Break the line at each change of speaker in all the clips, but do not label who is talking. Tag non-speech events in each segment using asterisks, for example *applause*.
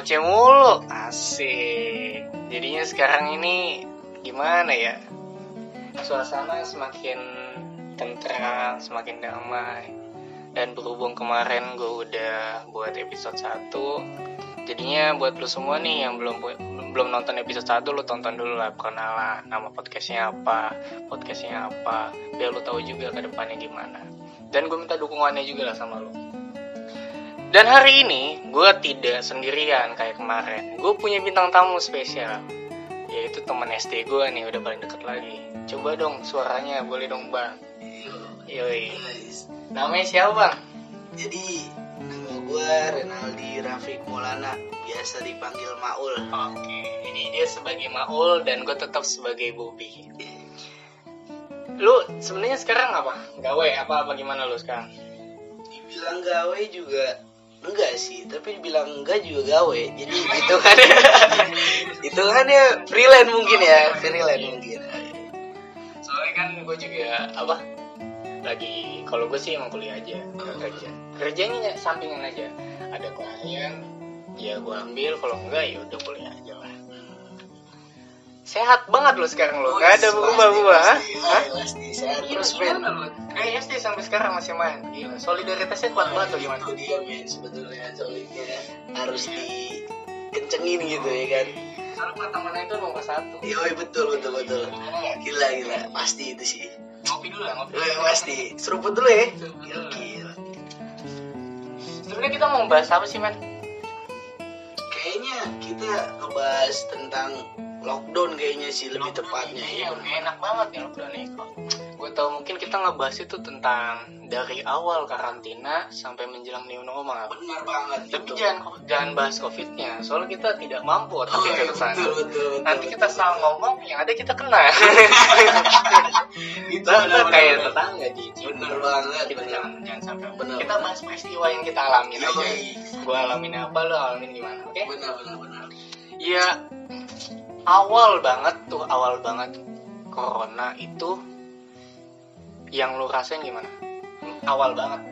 Ngoceh mulu. Asik. Jadinya sekarang ini gimana ya? Suasana semakin tentram, semakin damai. Dan berhubung kemarin gue udah buat episode 1 Jadinya buat lu semua nih yang belum belum nonton episode 1 lu tonton dulu lah perkenalan nama podcastnya apa podcastnya apa biar lu tahu juga ke depannya gimana dan gue minta dukungannya juga lah sama lu dan hari ini gue tidak sendirian kayak kemarin gue punya bintang tamu spesial yaitu teman SD gue nih udah paling deket lagi coba dong suaranya boleh dong bang yoi namanya siapa bang
Jadi nama gue Renaldi Rafiq Maulana biasa dipanggil Maul.
Oke, jadi dia sebagai Maul dan gue tetap sebagai Bobby. Lu sebenarnya sekarang apa? Gawe apa apa gimana lu sekarang?
Dibilang gawe juga enggak sih, tapi dibilang enggak juga gawe. Jadi *laughs* itu kan *laughs* itu kan ya freelance mungkin ya, freelance mungkin.
Soalnya kan gue juga apa? Lagi kalau gue sih emang kuliah aja, nggak kerja. Kerjanya sampingan aja. Ada klien, ya gue ambil. Kalau enggak ya udah kuliah aja lah. Sehat banget lo sekarang lo, nggak ada berubah-ubah.
Sehat terus men.
Gimana lu? Kayak SD sampai sekarang masih main. Gila, solidaritasnya kuat banget tuh gimana?
Itu dia men sebetulnya solidnya harus dikencengin gitu ya kan.
Soalnya pengetahuan itu nomor satu.
Yoi betul betul betul. Gila gila pasti itu sih.
Ngopi dulu ya, ngopi.
Yoi, pasti. Seruput dulu ya. Gila,
dulu.
gila.
Sebenarnya kita mau bahas apa sih, Man?
Kayaknya kita ngebahas tentang lockdown kayaknya sih lebih tepatnya
Iya,
ya.
udah enak banget ya lockdown ini kok. Gue tau mungkin kita ngebahas itu tentang dari awal karantina sampai menjelang new normal.
Benar banget.
Tapi
betul.
jangan jangan bahas covidnya, soalnya kita tidak mampu
Oh,
tapi
iya,
ke sana.
betul, betul, betul,
Nanti
betul.
kita salah ngomong, yang ada kita kena. *laughs*
itu
kayak tetangga Cici.
Benar banget.
Kita
benar.
jangan jangan sampai.
Benar.
Kita bahas peristiwa yang kita alamin aja. Gue alamin apa, lo alamin gimana? Oke?
Benar benar benar.
Ya awal banget tuh awal banget corona itu yang lu rasain gimana? Awal banget.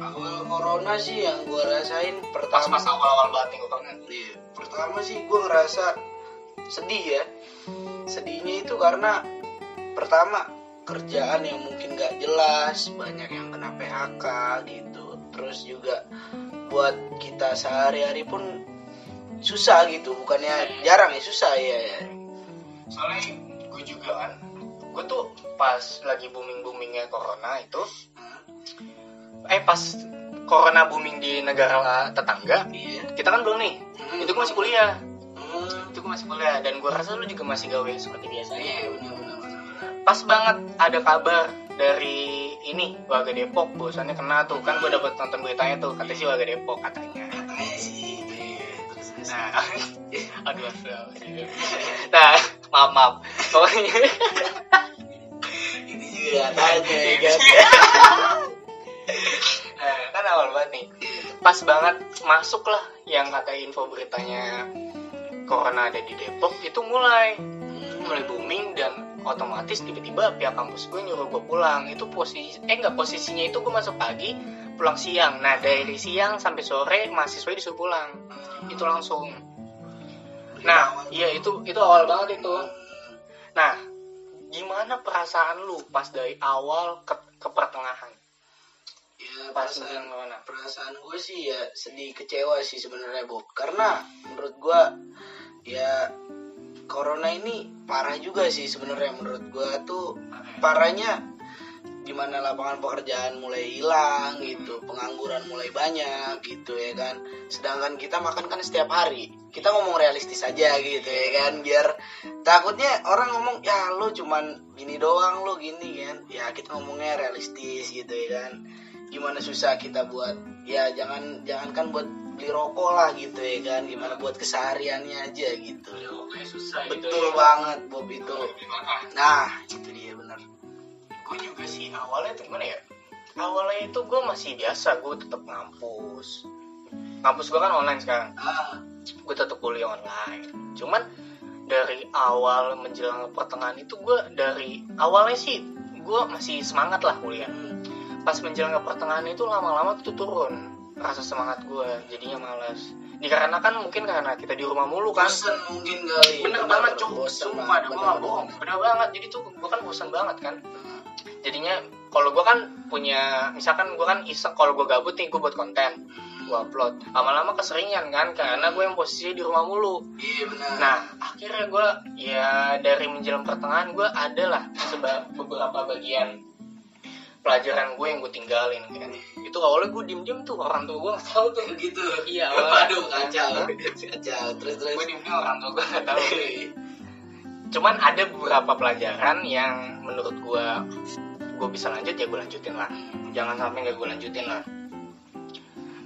Awal corona sih yang gua rasain
Pas
pertama
pas awal-awal banget nih gue kangen.
Iya, pertama sih gue ngerasa sedih ya. Sedihnya itu karena pertama kerjaan yang mungkin gak jelas, banyak yang kena PHK gitu. Terus juga buat kita sehari-hari pun susah gitu, bukannya jarang ya susah ya. ya.
Soalnya gue juga kan, gue tuh pas lagi booming boomingnya corona itu, eh pas corona booming di negara tetangga,
Iya.
kita kan belum nih.
Hmm.
Itu gue masih kuliah,
Hmm.
itu gue masih kuliah dan gue rasa lu juga masih gawe seperti biasanya.
Iya, benar benar benar.
pas banget ada kabar dari ini warga Depok bosannya kena tuh kan gue dapet nonton beritanya tuh katanya sih warga Depok katanya
Katanya sih
nah *laughs* aduh astagfirullah. *laughs* nah maaf maaf pokoknya *laughs*
ini juga katanya ya kan.
nah kan awal banget nih pas banget masuk lah yang kata info beritanya corona ada di Depok itu mulai mulai booming dan otomatis tiba-tiba pihak kampus gue nyuruh gue pulang. Itu posisi eh enggak posisinya itu gue masuk pagi pulang siang. Nah dari siang sampai sore mahasiswa disuruh pulang. Itu langsung. Nah iya itu itu awal banget itu. Nah gimana perasaan lu pas dari awal ke, ke pertengahan?
Ya,
pas
perasaan
corona
perasaan gue sih ya sedih kecewa sih sebenarnya Bob. Karena menurut gue ya corona ini parah juga sih sebenarnya menurut gue tuh. Parahnya di mana lapangan pekerjaan mulai hilang gitu pengangguran mulai banyak gitu ya kan. Sedangkan kita makan kan setiap hari. Kita ngomong realistis aja gitu ya kan biar takutnya orang ngomong ya lo cuman gini doang lo gini kan. Ya kita ngomongnya realistis gitu ya kan. Gimana susah kita buat ya jangan jangankan buat beli rokok lah gitu ya kan. Gimana buat kesehariannya aja gitu.
Oke, susah gitu
betul
ya.
banget Bob itu.
Gimana?
nah itu dia bener.
Gue juga sih awalnya tuh gimana ya? Awalnya itu gue masih biasa gue tetap ngampus. Ngampus gue kan online sekarang.
Ah.
Gue tetap kuliah online. Cuman dari awal menjelang pertengahan itu gue dari awalnya sih gue masih semangat lah kuliah. Pas menjelang ke pertengahan itu lama-lama tuh turun rasa semangat gue jadinya malas dikarenakan mungkin karena kita di rumah mulu kan.
Bosan mungkin kali.
Bener banget cuk
bosan
sumpah dah gue gak bohong bener banget. Jadi tuh gue kan bosan banget kan. Jadinya kalau gue kan punya misalkan gue kan iseng kalau gue gabut nih gue buat konten. Gue upload. Lama-lama keseringan kan karena gue yang posisi di rumah mulu.
Iya benar
nah akhirnya gue ya dari menjelang pertengahan gue ada lah seba- beberapa bagian pelajaran gue yang gue tinggalin kan. Itu awalnya gue diem diem tuh orang tua gue nggak tahu tuh.
Gitu.
Iya *laughs*
waduh kacau. Kacau. Terus terus.
Gue diem diem orang tua gue nggak tahu. Cuman ada beberapa pelajaran yang menurut gue gue bisa lanjut ya gue lanjutin lah. Jangan sampai nggak gue lanjutin lah.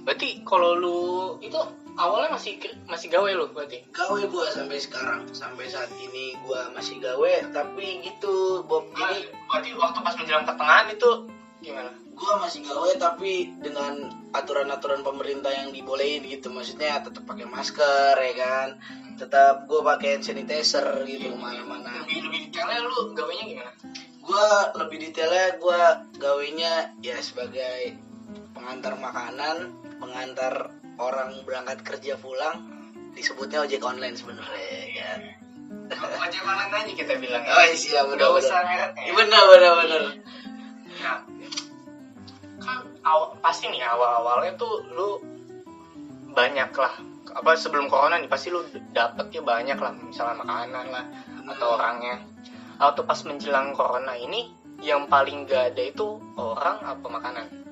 Berarti kalau lu itu awalnya masih masih gawe lu berarti?
Gawe gua sampai sekarang sampai saat ini gua masih gawe tapi gitu Bob.
Jadi
jadi
berarti waktu pas menjelang pertengahan itu gimana?
gua masih gawe tapi dengan aturan-aturan pemerintah yang dibolehin gitu. Maksudnya tetap pakai masker ya kan? Tetap gua pakai hand sanitizer gitu ke mana-mana.
Lebih lebih detailnya lu gawenya gimana?
Gua lebih detailnya gua gawenya ya sebagai pengantar makanan pengantar orang berangkat kerja pulang disebutnya ojek online sebenarnya ya kan?
Ojek online aja kita bilang ya.
oh iya
Nggak
benar
usah
benar benar benar benar.
Nah, kan awal, pasti nih awal-awalnya tuh lu banyak lah apa sebelum corona nih pasti lu dapet ya banyak lah misalnya makanan lah atau orangnya. Atau pas menjelang corona ini yang paling gak ada itu orang apa makanan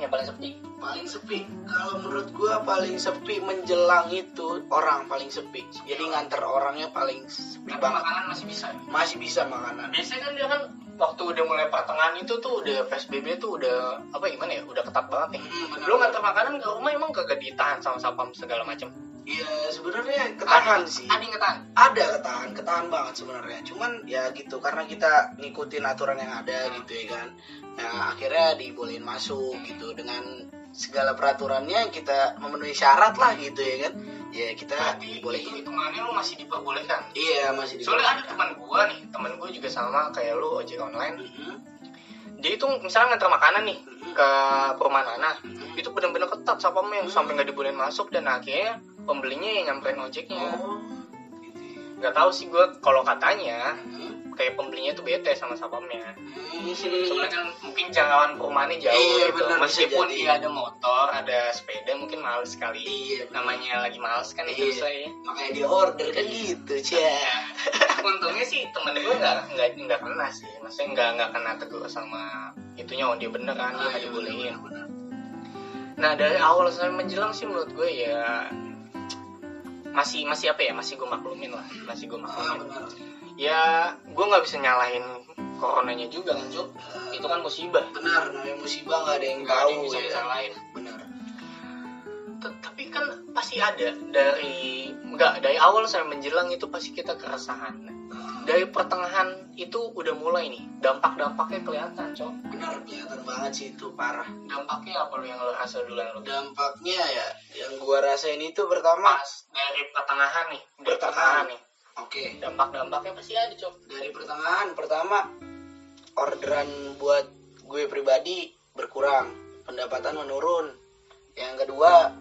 yang paling sepi.
Paling sepi. Kalau menurut gua paling sepi menjelang itu orang paling sepi. Jadi nganter orangnya paling sepi
tapi
banget.
makanan masih bisa.
Masih bisa makanan.
Biasanya kan dia kan waktu udah mulai pertengahan itu tuh udah PSBB tuh udah apa gimana ya udah ketat banget nih.
Hmm,
lu nganter makanan ke rumah emang kagak ditahan sama sapam segala macam
Iya sebenarnya ketahan sih.
ada yang ketahan?
Ada ketahan ketahan banget sebenarnya. Cuman ya gitu karena kita ngikutin aturan yang ada gitu ya kan. Nah akhirnya dibolehin masuk gitu dengan segala peraturannya kita memenuhi syarat lah gitu ya kan. Ya kita
Berarti
dibolehin.
hitungannya lu masih diperbolehkan?
Iya masih
soalnya ada teman gua nih teman gua juga sama kayak lu ojek online.
Mhm,
dia itu misalnya nganter makanan nih
mhm,
ke perumahan anak
mhm.
itu benar-benar ketat sapamnya
Hmm.
sampai nggak dibolehin masuk dan akhirnya pembelinya yang nyamperin ojeknya.
Oh. Gitu
nggak tahu sih gua kalau katanya
Mhm,
kayak pembelinya tuh bete sama sapamnya
mhm.
soalnya kan mungkin jangkauan perumahannya jauh
Iya,
gitu.
bisa
meskipun dia ada motor ada sepeda mungkin males sekali
iya
namanya lagi males kan
Iya.
itu saya.
Makanya dia order kan gitu cia *laughs*
untungnya sih temen gue nggak nggak nggak kena sih. Maksudnya nggak nggak kena tegur sama itunya oh dia bener kan dia
Ah,
nggak
iya,
dibolehin. nah dari awal sampai menjelang sih menurut gue ya masih masih apa ya? Masih gue maklumin lah. Masih gue maklumin. Ya gue nggak bisa nyalahin coronanya juga kan Cuk? Itu kan musibah.
Benar namanya musibah nggak ada yang
ada
tahu
yang bisa
ya.
disalahin
benar.
Tapi kan pasti ada. Dari nggak dari awal sampai menjelang itu pasti kita keresahan dari pertengahan itu udah mulai nih dampak-dampaknya kelihatan cok.
Benar kelihatan banget sih itu parah.
Dampaknya apa lu yang lo rasa duluan lo
dampaknya ya yang gua rasain itu pertama
pas dari pertengahan nih dari
Pertengahan.
pertengahan nih.
Oke.
Dampak-dampaknya pasti ada cok.
Dari pertengahan pertama orderan buat gue pribadi berkurang pendapatan menurun. Yang kedua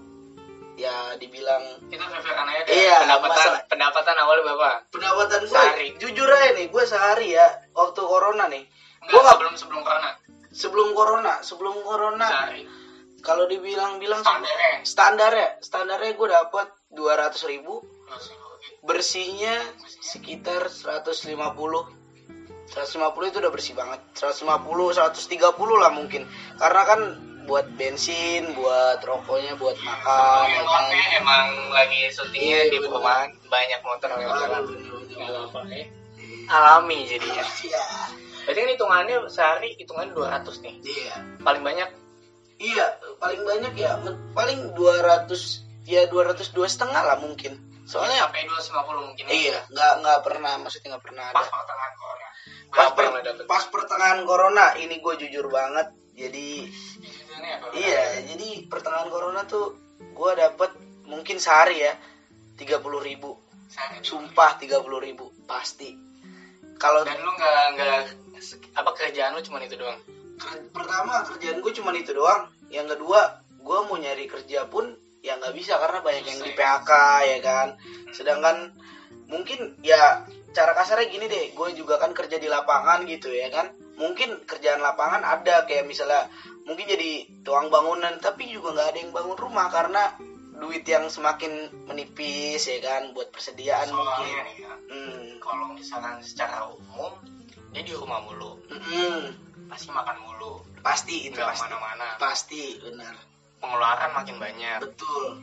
ya dibilang
itu ya
Iya,
pendapatan
masalah-
pendapatan awalnya berapa?
Pendapatan gue
Sehari.
jujur aja nih gue sehari ya waktu corona nih.
Enggak,
Gua nggak-
sebelum sebelum corona.
Sebelum corona sebelum corona.
Sehari.
Kalau dibilang-bilang
standarnya
standar ya. Standarnya gue dapat 200 ribu. Bersihnya sekitar 150 150 itu udah bersih banget. 150 130 lah mungkin. Karena kan buat bensin buat rokoknya buat makan ya kan.
Emang lagi syutingnya
Iya,
di perumahan banyak motor yang lewat ya. Alami jadinya.
Iya.
Berarti kan hitungannya sehari hitungannya 200 nih.
Iya.
Paling banyak
Iya, paling banyak ya paling 200 ya 202 setengah lah mungkin. Soalnya
sampai 250 mungkin. ya.
iya, nggak nggak pernah maksudnya nggak pernah
Pas
ada.
pertengahan corona.
Pas, per- pas pertengahan corona ini gue jujur banget. Jadi
Ini
iya, jadi pertengahan corona tuh gue dapet mungkin sehari ya 30 ribu.
Sehari.
Sumpah 30 ribu pasti. Kalau
Dan lu nggak nggak apa kerjaan lu cuma itu doang.
Pertama kerjaan gue cuma itu doang yang kedua gue mau nyari kerja pun ya nggak bisa karena banyak yang di PHK ya kan sedangkan mungkin ya cara kasarnya gini deh gue juga kan kerja di lapangan gitu ya kan mungkin kerjaan lapangan ada kayak misalnya mungkin jadi tuang bangunan tapi juga nggak ada yang bangun rumah karena duit yang semakin menipis ya kan buat persediaan mungkin.
soalnya nih ya
hmm.
kalau misalkan secara umum dia di rumah mulu.
Mm-mm.
pasti makan mulu.
Pasti itu
nggak
pasti.
mana-mana
pasti benar.
Pengeluaran makin banyak.
Betul.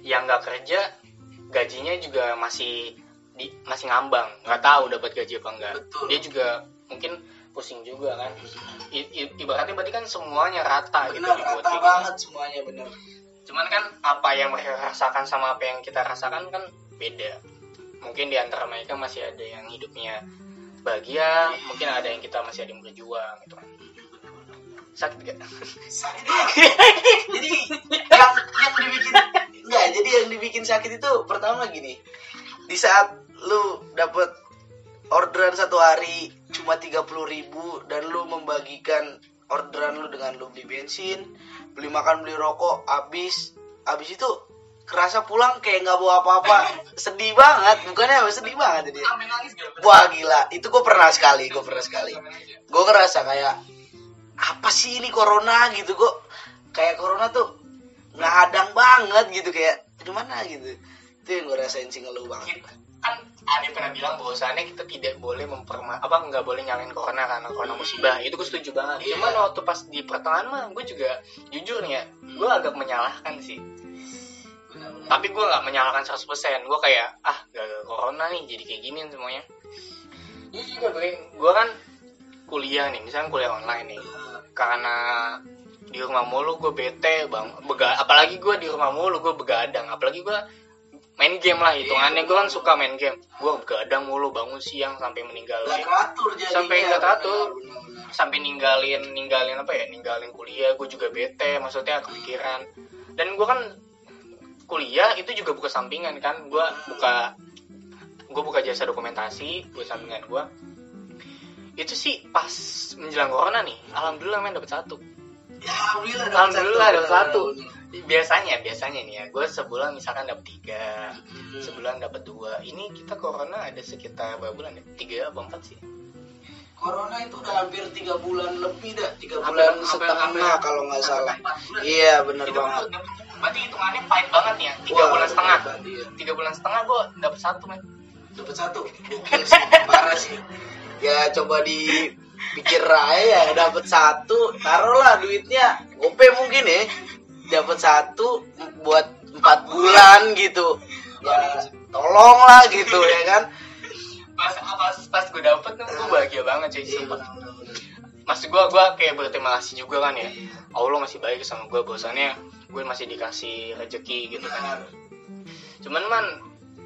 Yang nggak kerja gajinya juga masih di, masih ngambang. Nggak tahu dapat gaji apa enggak
Betul.
dia juga mungkin pusing juga kan. I- i- ibaratnya berarti kan semuanya rata gitu
benar
dibuat
rata
gitu.
banget semuanya benar.
Cuman kan apa yang mereka rasakan sama apa yang kita rasakan kan beda. Mungkin di antara mereka masih ada yang hidupnya bahagia mungkin ada yang kita masih ada yang berjuang gitu. Kan sakit gak?
sakit jadi yang yang dibikin enggak jadi yang dibikin sakit itu pertama gini. Di saat lu dapet orderan satu hari cuma 30.000 ribu dan lu membagikan orderan lu dengan lu beli bensin beli makan beli rokok habis habis itu kerasa pulang kayak nggak bawa apa-apa. Sedih banget bukannya apa sedih banget jadi wah gila. Itu gue pernah sekali gue pernah sekali. gue ngerasa kayak apa sih ini corona gitu? Kok kayak corona tuh nggak hadang banget gitu kayak gimana gitu? Itu yang gue rasain sih ngeluh banget
kan ada pernah bilang bahwasannya kita tidak boleh memperma apa nggak boleh nyalain corona karena corona musibah. Itu gue setuju banget.
Iya.
cuman waktu pas di pertengahan mah gue juga jujur nih ya gue agak menyalahkan sih. Tapi gue nggak menyalahkan 100% gue kayak ah gak corona nih jadi kayak gini semuanya. Juga gue gue kan kuliah nih misalnya kuliah online nih. Karena di rumah mulu gue bete bang bega apalagi gue di rumah mulu gue begadang. Apalagi gue main game lah hitungannya. Gue kan suka main game. Gue begadang mulu bangun siang sampai meninggalin. Sampai nggak teratur. Sampai ninggalin ninggalin apa ya? Ninggalin kuliah. Gue juga bete maksudnya kepikiran. Dan gue kan kuliah itu juga buka sampingan kan. Gue buka gue buka jasa dokumentasi buat sampingan gue itu sih pas menjelang corona nih alhamdulillah main dapat satu.
Ya alhamdulillah dapat
alhamdulillah dapat satu biasanya biasanya nih ya gue sebulan misalkan dapat tiga
benar.
sebulan dapat dua. Ini kita corona ada sekitar berapa bulan ya? Tiga apa empat sih?
Corona itu udah hampir tiga bulan lebih dah tiga bulan
hampir-
setengah
hampir-
kalau nggak salah. iya benar
Itu
banget.
berarti hitungannya pahit banget ya? Tiga
Wah,
bulan setengah.
iya.
tiga bulan setengah gue dapet satu men.
Dapat satu? Sih, *laughs* parah sih. Ya coba dipikir aja ya dapat satu taruhlah duitnya. Gope mungkin ya dapat satu buat empat bulan gitu. Ya tolonglah gitu ya kan?
Pas pas pas gue dapet tuh gue bahagia banget cuy
Iya,
sumpah. maksud gue gue kayak berterima kasih juga kan ya? Allah masih baik sama gue bahwasannya gue masih dikasih rezeki gitu kan. Cuman man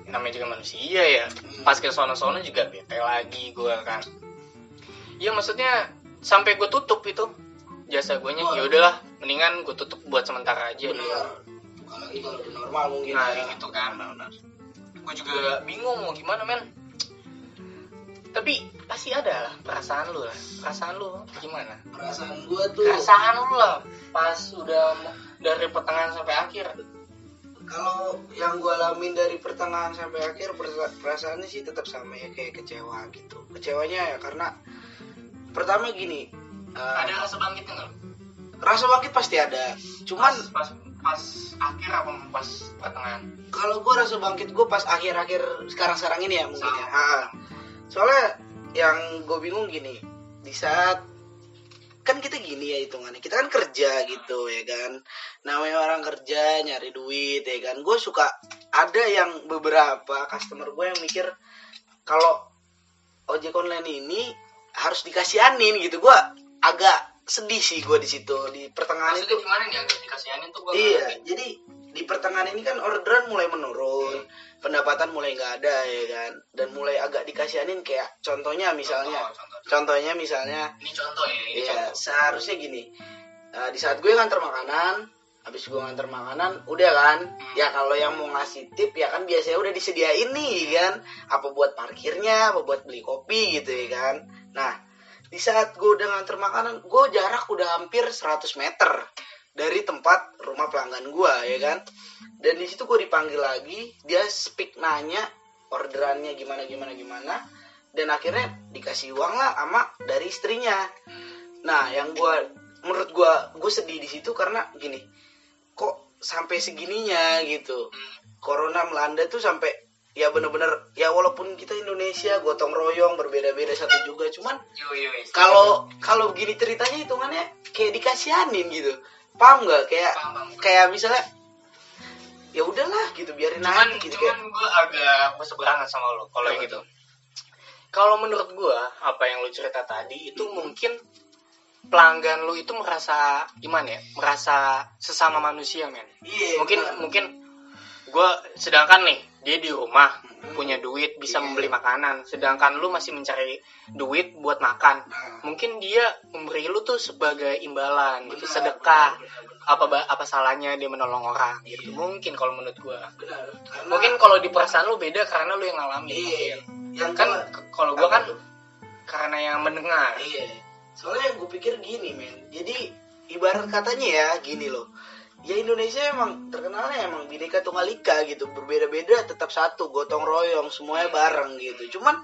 namanya juga manusia ya. Pas ke sono-sono juga bete lagi gue kan. Ya maksudnya sampai gue tutup itu jasa gue nya ya udahlah mendingan gue tutup buat sementara aja. Dulu
benar kalau udah normal mungkin.
Nah
ya.
gitu kan. Gue juga bingung mau gimana men. Tapi pasti ada lah perasaan lu lah. Perasaan lu gimana?
Perasaan gua tuh
perasaan lu lah pas udah dari pertengahan sampai akhir.
Kalau yang gue alamin dari pertengahan sampai akhir perasa- perasaannya sih tetap sama ya kayak kecewa gitu. Kecewanya ya karena pertama gini eh,
ada rasa bangkit nggak lu?
rasa bangkit pasti ada. Cuman
pas, pas pas akhir apa pas pertengahan?
kalau gue rasa bangkit gue pas akhir-akhir sekarang-sekarang ini ya mungkin ya. Ah. soalnya yang gue bingung gini di saat kan kita gini ya hitungannya. Kita kan kerja gitu ya kan? Namanya orang kerja nyari duit ya kan? Gue suka ada yang beberapa customer gue yang mikir kalau ojek online ini harus dikasihanin gitu. Gue agak sedih sih gue di situ di pertengahan itu
Maksudnya gimana nih agak dikasihanin tuh gue
Iya, jadi di pertengahan ini kan orderan mulai menurun, pendapatan mulai nggak ada ya kan, dan mulai agak dikasihanin kayak contohnya misalnya,
contoh, contoh.
contohnya misalnya,
ini contoh ya ini
ya
contoh.
seharusnya gini, eh, di saat gue nganter makanan, habis gue nganter makanan, udah kan, ya kalau yang mau ngasih tip ya kan biasanya udah disediain nih kan, apa buat parkirnya, apa buat beli kopi gitu ya kan, nah di saat gue udah nganter makanan, gue jarak udah hampir 100 meter dari tempat rumah pelanggan gue ya kan? Dan di situ gue dipanggil lagi dia speak nanya orderannya gimana gimana gimana dan akhirnya dikasih uang lah sama dari istrinya. Nah yang gue menurut gue gue sedih di situ karena gini kok sampai segininya gitu? Corona melanda tuh sampai ya bener-bener. Ya walaupun kita Indonesia gotong royong berbeda-beda satu juga. Cuman kalau kalau begini ceritanya hitungannya kayak dikasihanin gitu. Paham nggak? Kayak
Paham, paham.
kayak misalnya ya udahlah gitu biarin
cuman
aja gitu.
cuman
kayak
gue agak berseberangan sama lo kalau gitu. kalau menurut gue apa yang lo cerita tadi itu mungkin pelanggan lu itu merasa gimana ya? Merasa sesama manusia men.
Iya
mungkin mungkin gue sedangkan nih dia di rumah
Mm-mm.
punya duit bisa
Iya.
membeli makanan sedangkan lu masih mencari duit buat makan
Nah,
mungkin dia memberi lu tuh sebagai imbalan gitu sedekah apa apa salahnya dia menolong orang gitu
Iya.
mungkin kalau menurut gua mungkin kalau di perasaan lu beda karena lu yang ngalamin
iya yang
kan
gua-
kalau gua kan karena yang mendengar
Iya. Soalnya gue pikir gini, men. Jadi ibarat katanya ya gini loh. Ya Indonesia emang terkenalnya emang bineka tunggal ika gitu. Berbeda-beda tetap satu, gotong royong, semuanya bareng gitu. Cuman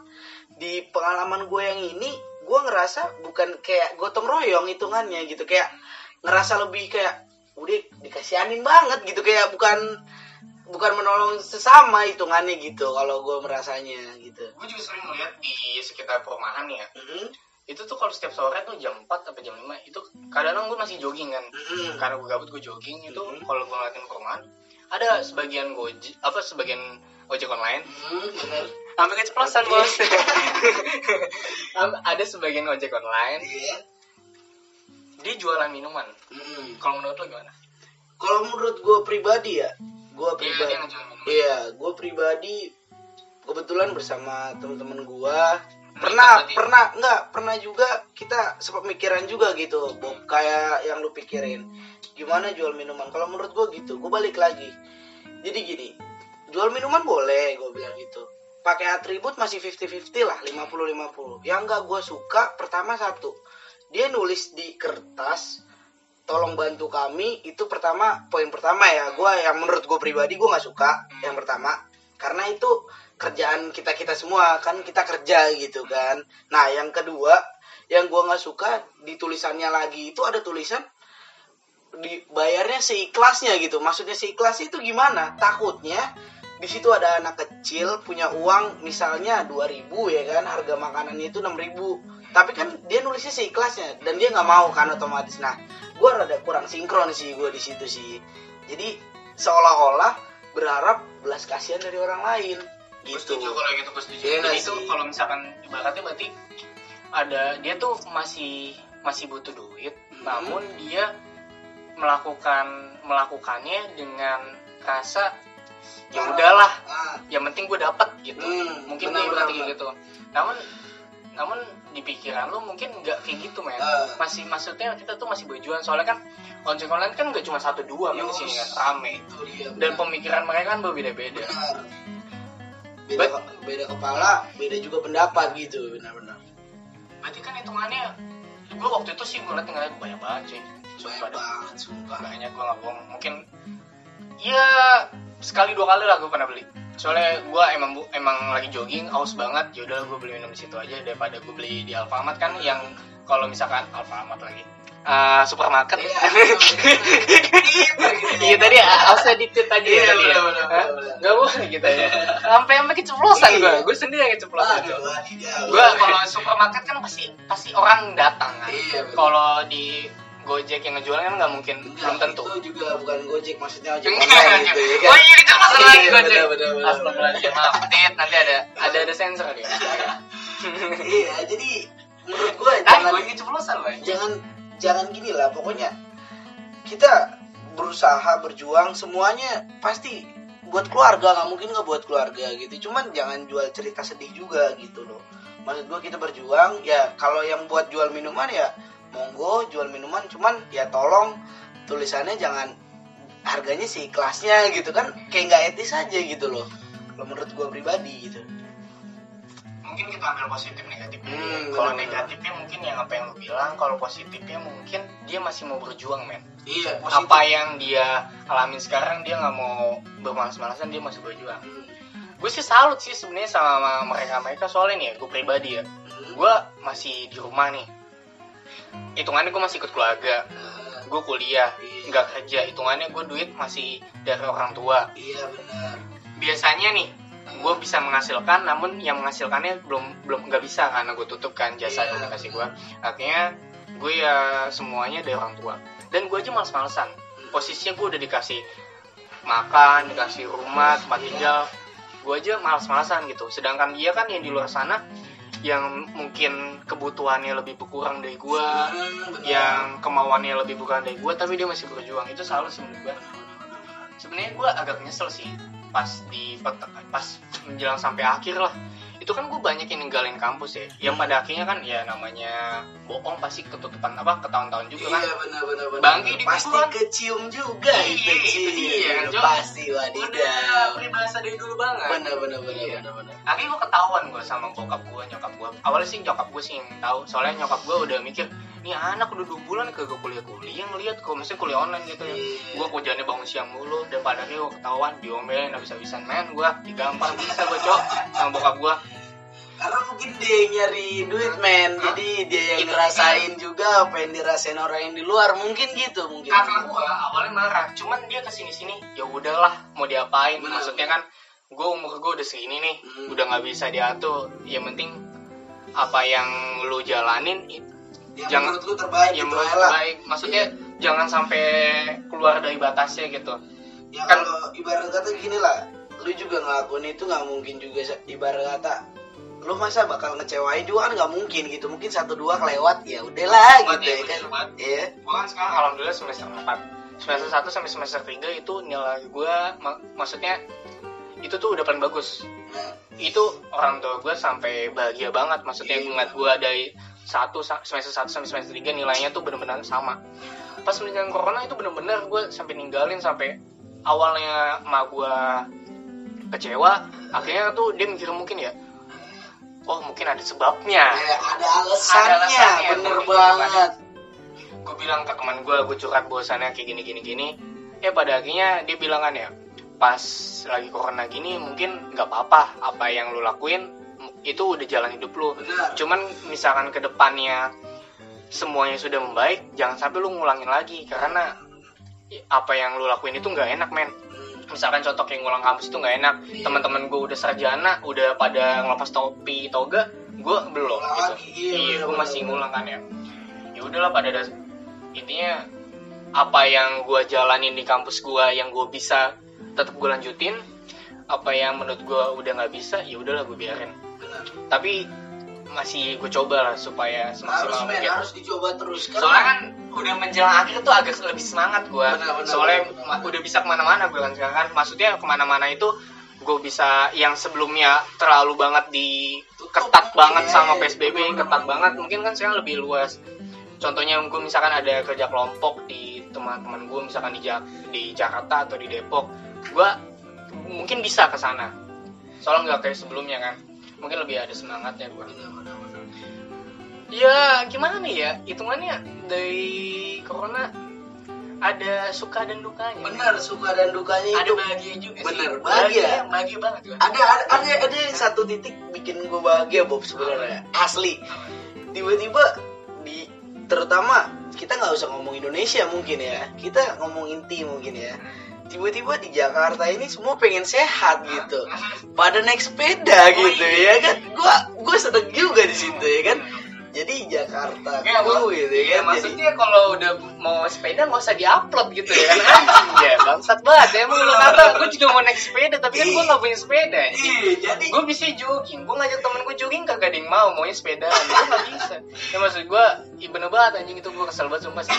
di pengalaman gue yang ini, gue ngerasa bukan kayak gotong royong hitungannya gitu. Kayak ngerasa lebih kayak udah dikasihanin banget gitu kayak bukan bukan menolong sesama hitungannya gitu kalau gue merasanya gitu.
gue juga sering melihat di sekitar perumahan ya
Mm-mm.
Itu tuh kalau setiap sore tuh jam 4 atau jam 5 itu kadang-kadang gue masih jogging kan
Mm-mm.
karena gue gabut gue jogging itu
Mhm.
kalau gue ngeliatin perumahan ada sebagian gojek apa sebagian ojek online
Mm, bener.
sampai keceplosan bos *laughs* ada sebagian ojek online
Iya.
dia jualan minuman
Mm-mm.
kalau menurut lo gimana
Kalau menurut gue pribadi ya, gue
iya
pribadi, iya, gue pribadi kebetulan bersama teman-teman gue pernah
berarti-
pernah nggak pernah juga kita sempat mikiran juga gitu Bob, kayak yang lu pikirin. Gimana jual minuman? Kalau menurut gue gitu gue balik lagi. Jadi gini jual minuman boleh gue bilang gitu. Pakai atribut masih 50-50 lah 50-50 yang nggak gue suka pertama satu dia nulis di kertas tolong bantu kami. Itu pertama poin pertama ya. Gue yang menurut gue pribadi gue nggak suka yang pertama karena itu kerjaan kita kita semua kan kita kerja gitu kan. Nah yang kedua yang gue nggak suka di tulisannya lagi itu ada tulisan dibayarnya seikhlasnya gitu. Maksudnya seikhlas itu gimana? Takutnya di situ ada anak kecil punya uang misalnya 2000 ya kan harga makanannya itu 6000 tapi kan dia nulisnya seikhlasnya dan dia nggak mau kan otomatis. Nah gue rada kurang sinkron sih gue di situ sih. Jadi seolah-olah berharap belas kasihan dari orang lain. Gitu.
Setuju kalau gitu gue setuju. Jadi
nggak
itu kalau misalkan ibaratnya berarti ada dia tuh masih masih butuh duit
Hmm.
namun dia melakukan melakukannya dengan rasa ya udahlah
ah,
yang penting gue dapet gitu.
Hmm,
mungkin
benar,
berarti
benar,
gitu. Namun namun di pikiran lu mungkin nggak kayak gitu men.
Ah.
masih maksudnya kita tuh masih berjuang. Soalnya kan ojek online kan nggak cuma satu dua men di sini kan rame.
Itu dia
dan pemikiran mereka kan berbeda-beda.
Beda ke- beda kepala beda juga pendapat gitu benar-benar.
Berarti kan hitungannya gue waktu itu sih ngeliat ngeliat banyak banget cuy. Sumpah
banyak banget sumpah.
Banyak gue nggak bohong. Mungkin ya sekali dua kali lah gue pernah beli soalnya gue emang bu- emang lagi jogging aus banget. Yaudah gue beli minum di situ aja daripada gue beli di Alfamart. Kan yang kalau misalkan Alfamart lagi. Ah, supermarket.
Iya. *laughs*
iya tadi ausnya dikit aja
Iya,
ya tadi ya. nggak boleh gitu. Ya sampai sampai keceplosan
Iya.
gue gue sendiri yang keceplosan
wadidaw.
gue kalau supermarket kan pasti pasti orang datang kan.
Iya,
kalau di Gojek yang ngejual kan nggak mungkin belum
Enggak,
tentu.
itu juga bukan gojek maksudnya *laughs* ojek online gitu ya kan?
Oh iya keceplosan
Iya,
lagi Gojek. Astagfirullahaladzim maaf. Tit, nanti ada ada ada sensor ya *laughs*
iya jadi menurut gue jangan
gue keceplosan
jangan jangan gini lah pokoknya kita berusaha berjuang semuanya pasti buat keluarga nggak mungkin nggak buat keluarga gitu. Cuman jangan jual cerita sedih juga gitu loh. Maksud gua kita berjuang ya kalau yang buat jual minuman ya monggo jual minuman cuman ya tolong tulisannya jangan harganya sih kelasnya gitu kan kayak nggak etis aja gitu loh kalau menurut gua pribadi gitu.
Mungkin kita ambil positif negatifnya
Hmm,
kalau negatifnya mungkin yang apa yang lu bilang kalau positifnya mungkin dia masih mau berjuang men.
Iya
apa yang dia alamin sekarang dia nggak mau bermalas-malasan dia masih berjuang.
Hmm.
gue sih salut sih sebenarnya sama mereka mereka soalnya nih ya gue pribadi ya.
Hmm.
gue masih di rumah nih hitungannya gue masih ikut keluarga. Gue kuliah
Iya.
nggak kerja. Hitungannya gue duit masih dari orang tua.
Iya benar.
Biasanya nih gue bisa menghasilkan namun yang menghasilkannya belum belum nggak bisa karena gue tutup kan jasa
Iya.
komunikasi gue akhirnya gue ya semuanya dari orang tua. Dan gue aja males-malesan. Posisinya gue udah dikasih makan dikasih rumah tempat tinggal. Gue aja males-malesan gitu. Sedangkan dia kan yang di luar sana yang mungkin kebutuhannya lebih berkurang dari gue
Hmm,
yang kemauannya lebih berkurang dari gue tapi dia masih berjuang. Itu salah sih gue sebenarnya gue agak nyesel sih pas di pas menjelang sampai akhir lah itu kan gue banyak yang ninggalin kampus ya yang pada akhirnya kan ya namanya bohong pasti ketutupan apa ketahun-tahun juga kan
Iya benar benar benar.
Bangke di
pasti
kuburan.
kecium juga
Iya,
itu
itu dia, kan, Cok.
pasti
udah
wadidaw.
peribahasa dari dulu banget
Benar benar benar
Iya.
benar benar.
akhirnya gue ketahuan gue sama bokap gue nyokap gue awalnya sih nyokap gue sih yang tahu soalnya nyokap gue udah mikir nih anak udah dua bulan kagak kuliah kuliah ngeliat kok mesti kuliah online gitu ya
Iya.
gue kerjanya bangun siang mulu dan pada akhirnya gue ketahuan diomelin habis habisan main gue digampar bisa gue cok sama bokap gue
Karena mungkin dia yang nyari duit men, jadi dia yang
Itu
ngerasain juga apa yang dirasain orang yang di luar, mungkin gitu mungkin.
kakak gue awalnya marah. Cuman dia ke sini sini ya udahlah mau diapain.
Bener.
maksudnya kan gue umur gue udah segini nih.
Hmm.
udah nggak bisa diatur. Yang penting apa yang lu jalanin
Yang
jangan-
menurut lu terbaik
yang
gitu
menurut
lah.
baik maksudnya jangan sampai keluar dari batasnya gitu.
Ya
kan-
kalau ibarat kata gini lah, lu juga ngelakuin itu nggak mungkin juga ibarat kata lu masa bakal ngecewain juga? Kan nggak mungkin gitu. Mungkin satu dua kelewat ya udahlah gitu ya kan. Iya.
gue kan sekarang alhamdulillah semester 4 semester 1 sampai semester 3 itu nilai gue mak- maksudnya itu tuh udah paling bagus.
Nah,
itu orang tua gue sampai bahagia banget. Maksudnya
Iya.
ngeliat gue dari satu sa- semester 1 sampai semester 3 nilainya tuh bener-bener sama. Pas menjelang corona itu bener-bener gue sampai ninggalin sampai awalnya emak gue kecewa akhirnya tuh dia mikir mungkin ya oh mungkin ada sebabnya.
Kayak ada alasannya,
alasannya,
bener banget.
Gue bilang ke teman gue gue curhat bosannya kayak gini gini gini. Ya pada akhirnya dia bilang kan ya pas lagi corona gini mungkin nggak apa-apa apa yang lu lakuin itu udah jalan hidup lu.
Bener.
Cuman misalkan ke depannya semuanya sudah membaik jangan sampai lu ngulangin lagi karena apa yang lu lakuin itu nggak enak men misalkan contoh kayak ngulang kampus itu nggak enak.
Iya.
teman-teman gue udah sarjana udah pada ngelepas topi toga gue belum
Ngulang
gitu.
iya,
iya gue masih ngulang kan ya. Ya udahlah pada das- intinya apa yang gue jalanin di kampus gue yang gue bisa tetap gue lanjutin apa yang menurut gue udah nggak bisa ya udahlah gue biarin. Tapi masih gue coba lah supaya
harus
semaksimal
men
mungkin.
harus dicoba terus.
Soalnya kan udah menjelang akhir tuh agak lebih semangat gue soalnya
benar.
ma- udah bisa ke mana-mana gue kan sekarang kan. Maksudnya ke mana-mana itu gue bisa yang sebelumnya terlalu banget di ketat
mungkin
banget
ya.
sama PSBB
Benar,
ketat banget mungkin kan sekarang lebih luas. Contohnya gue misalkan ada kerja kelompok di teman-teman gue misalkan di Jak- di Jakarta atau di Depok gue mungkin bisa ke sana. Soalnya nggak kayak sebelumnya kan mungkin lebih ada semangatnya gue ya gimana ya hitungannya? Dari corona ada suka dan dukanya.
Bener suka dan dukanya
ada
itu
bahagia juga sih.
Bener, bahagia.
bahagia. banget gue
ada ada ada, ada yang satu titik bikin gue bahagia Bob sebenarnya. Asli. Tiba-tiba di terutama kita nggak usah ngomong Indonesia mungkin ya. Kita ngomong inti mungkin ya tiba-tiba di Jakarta ini semua pengen sehat gitu. Pada naik sepeda gitu ya kan? Gua gua sedek juga di situ ya kan jadi Jakarta
Ya,
cool
mak-
gitu
iya,
ya kan jadi
maksudnya kalau udah mau sepeda nggak usah diupload gitu ya kan? *laughs* Ya bangsat banget. Ya emang lu kata gue juga mau naik sepeda tapi kan gue nggak punya sepeda
iya jadi
gue bisa jogging gue ngajak temen gue jogging kagak ada yang mau maunya sepeda. Gue nggak bisa. Ya maksud gue iya bener banget anjing itu gue kesel banget sumpah sih.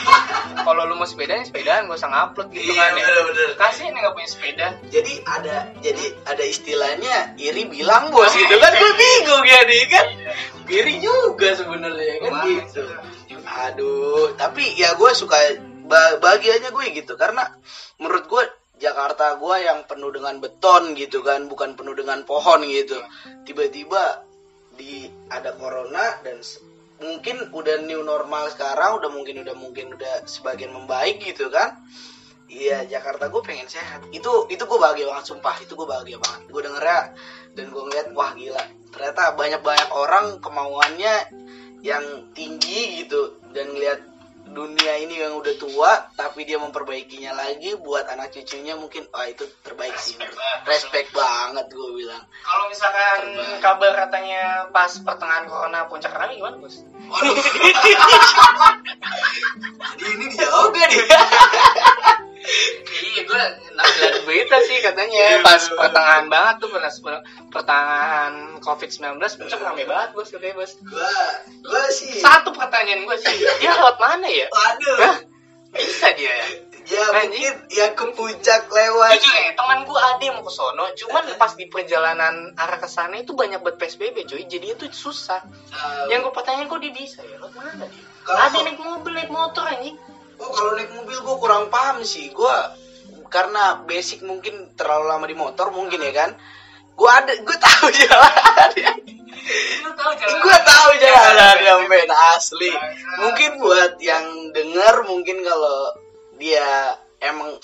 Kalau lu mau sepedanya sepedaan gak usah ngupload gitu
Iya,
kan ya.
bener-bener.
kasih yang nggak punya sepeda.
Jadi ada jadi ada istilahnya iri bilang bos gitu kan gue bingung ya nih kan iri juga sebenarnya kan gitu. aduh tapi ya gue suka ba- bahagianya gue gitu. Karena menurut gue Jakarta gue yang penuh dengan beton gitu kan bukan penuh dengan pohon gitu. Tiba-tiba di ada corona dan mungkin udah new normal sekarang udah mungkin udah mungkin udah sebagian membaik gitu kan. Iya Jakarta gue pengen sehat. Itu itu gue bahagia banget sumpah. Itu gue bahagia banget. Gue dengernya dan gue ngeliat wah gila ternyata banyak banyak orang kemauannya yang tinggi gitu dan ngeliat dunia ini yang udah tua tapi dia memperbaikinya lagi buat anak cucunya mungkin wah itu terbaik sih
Respect
respect banget gue bilang
Kalau misalkan
Terbaik.
kabar katanya pas pertengahan corona puncak rame gimana bos?
Waduh. *laughs* Ini dijawab gak nih? *laughs*
iya gue lihat berita sih katanya pas pertengahan banget tuh pas pertengahan covid 19 puncak rame banget bos katanya bos.
Gua, gua sih.
Satu pertanyaan gue sih dia lewat mana ya?
Waduh.
Hah? Bisa dia ya?
Ya
Nah,
mungkin yang ke puncak lewat.
Jujur ya, teman gue ada yang mau ke sono, cuman pas di perjalanan arah ke sana itu banyak buat PSBB cuy, jadi itu susah.
Uh,
Yang gue pertanyaan kok dia bisa ya, lewat mana dia? Ada naik mobil, naik motor anjing.
Oh, kalau naik mobil gua kurang paham sih. Gua karena basic mungkin terlalu lama di motor mungkin ya kan. Gua ada, gua tahu *laughs* jalan.
Lu tahu jalan?
gue tahu jalan yang beda asli mungkin buat yang denger mungkin kalau dia emang